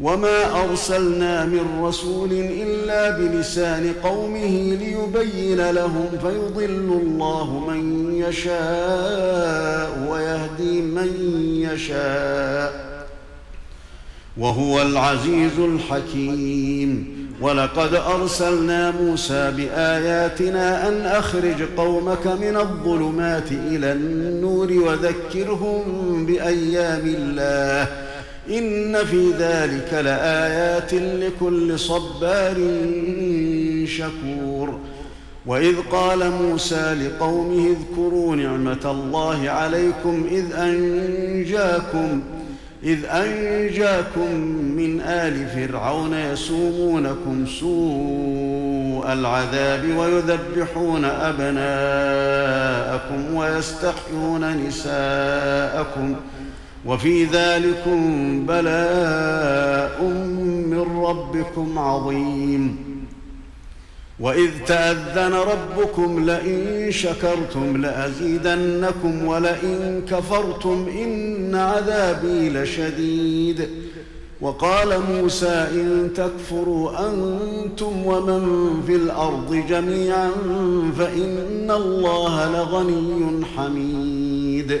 وما ارسلنا من رسول الا بلسان قومه ليبين لهم فيضل الله من يشاء ويهدي من يشاء وهو العزيز الحكيم. ولقد ارسلنا موسى باياتنا ان اخرج قومك من الظلمات إلى النور وذكرهم بايام الله إن في ذلك لآيات لكل صبار شكور. وإذ قال موسى لقومه اذكروا نعمة الله عليكم إذ أنجاكم إذ أنجاكم من آل فرعون يسومونكم سوء العذاب ويذبحون أبناءكم ويستحيون نساءكم. وفي ذلكم بلاء من ربكم عظيم. وإذ تأذن ربكم لئن شكرتم لأزيدنكم ولئن كفرتم إن عذابي لشديد. وقال موسى إن تكفروا أنتم ومن في الأرض جميعا فإن الله لغني حميد.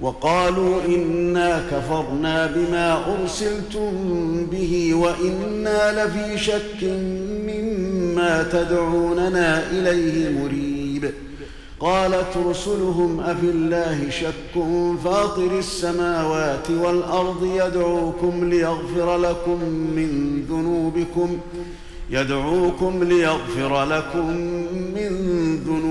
وقالوا إنا كفرنا بما أرسلتم به وإنا لفي شك مما تدعوننا إليه مريب. قالت رسلهم أفي الله شك فاطر السماوات والأرض يدعوكم ليغفر لكم من ذنوبكم يدعوكم ليغفر لكم من ذنوبكم.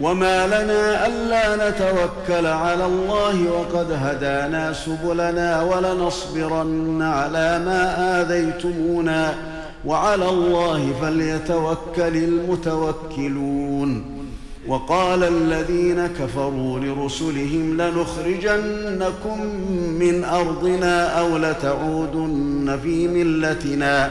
وما لنا الا نتوكل على الله وقد هدانا سبلنا ولنصبرن على ما اذيتمونا وعلى الله فليتوكل المتوكلون وقال الذين كفروا لرسلهم لنخرجنكم من ارضنا أو لتعودن في ملتنا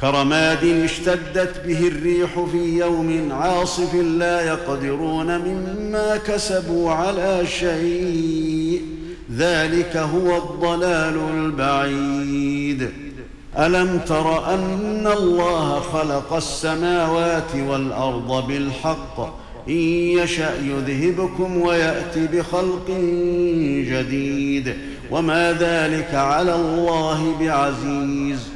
كرماد اشتدت به الريح في يوم عاصف لا يقدرون مما كسبوا على شيء. ذلك هو الضلال البعيد. ألم تر أن الله خلق السماوات والأرض بالحق؟ إن يشأ يذهبكم ويأت بخلق جديد. وما ذلك على الله بعزيز.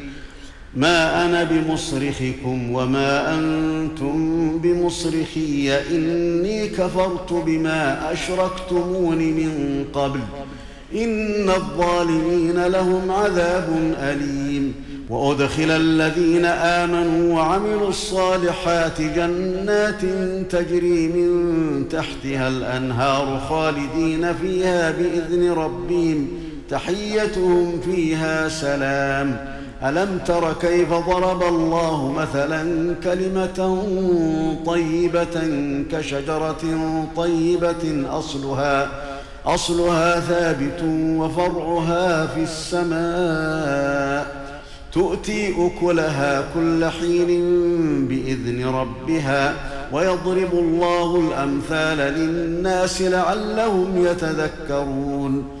ما أنا بمصرخكم وما أنتم بمصرخي إني كفرت بما أشركتمون من قبل. إن الظالمين لهم عذاب أليم. وأدخل الذين آمنوا وعملوا الصالحات جنات تجري من تحتها الأنهار خالدين فيها بإذن ربهم. تحيتهم فيها سلام. ألم تر كيف ضرب الله مثلا كلمة طيبة كشجرة طيبة أصلها أصلها ثابت وفرعها في السماء. تؤتي أكلها كل حين بإذن ربها ويضرب الله الأمثال للناس لعلهم يتذكرون.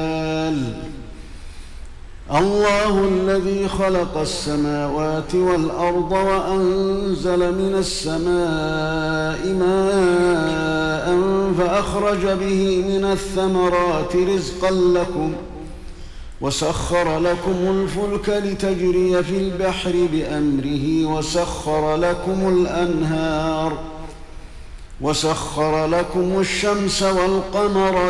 الله الذي خلق السماوات والأرض وأنزل من السماء ماء فأخرج به من الثمرات رزقا لكم وسخر لكم الفلك لتجري في البحر بأمره وسخر لكم الأنهار وسخر لكم الشمس والقمر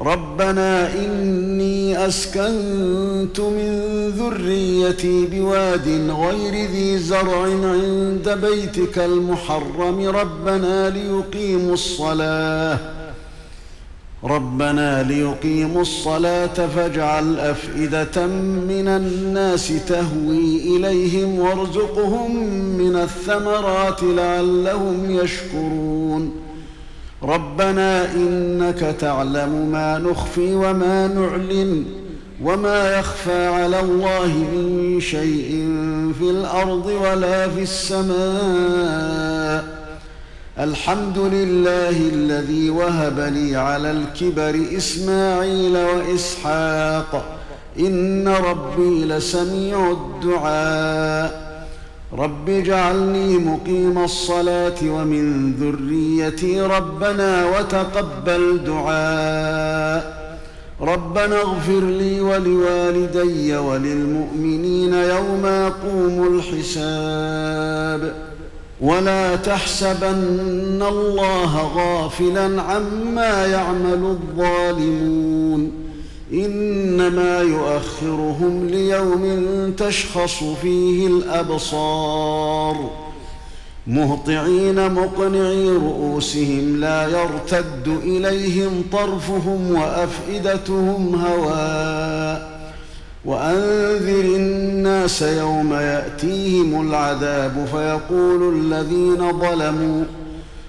ربنا إني أسكنت من ذريتي بواد غير ذي زرع عند بيتك المحرم. ربنا ليقيموا الصلاة. ربنا ليقيموا الصلاة فاجعل أفئدة من الناس تهوي إليهم وارزقهم من الثمرات لعلهم يشكرون. ربنا إنك تعلم ما نخفي وما نعلن وما يخفى على الله من شيء في الأرض ولا في السماء. الحمد لله الذي وهب لي على الكبر إسماعيل وإسحاق. إن ربي لسميع الدعاء. رب اجعلني مقيم الصلاة ومن ذريتي ربنا وتقبل دعاء. ربنا اغفر لي ولوالدي وللمؤمنين يوم يقوم الحساب. ولا تحسبن الله غافلا عما يعمل الظالمون. إنما يؤخرهم ليوم تشخص فيه الأبصار. مهطعين مقنعي رؤوسهم لا يرتد إليهم طرفهم وأفئدتهم هواء. وأنذر الناس يوم يأتيهم العذاب فيقول الذين ظلموا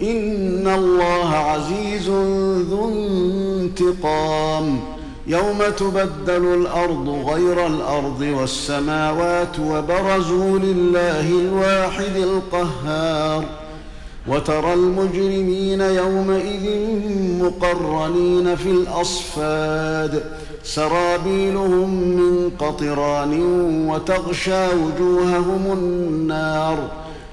إن الله عزيز ذو انتقام. يوم تبدل الأرض غير الأرض والسماوات وبرزوا لله الواحد القهار. وترى المجرمين يومئذ مقرنين في الأصفاد. سرابيلهم من قطران وتغشى وجوههم النار.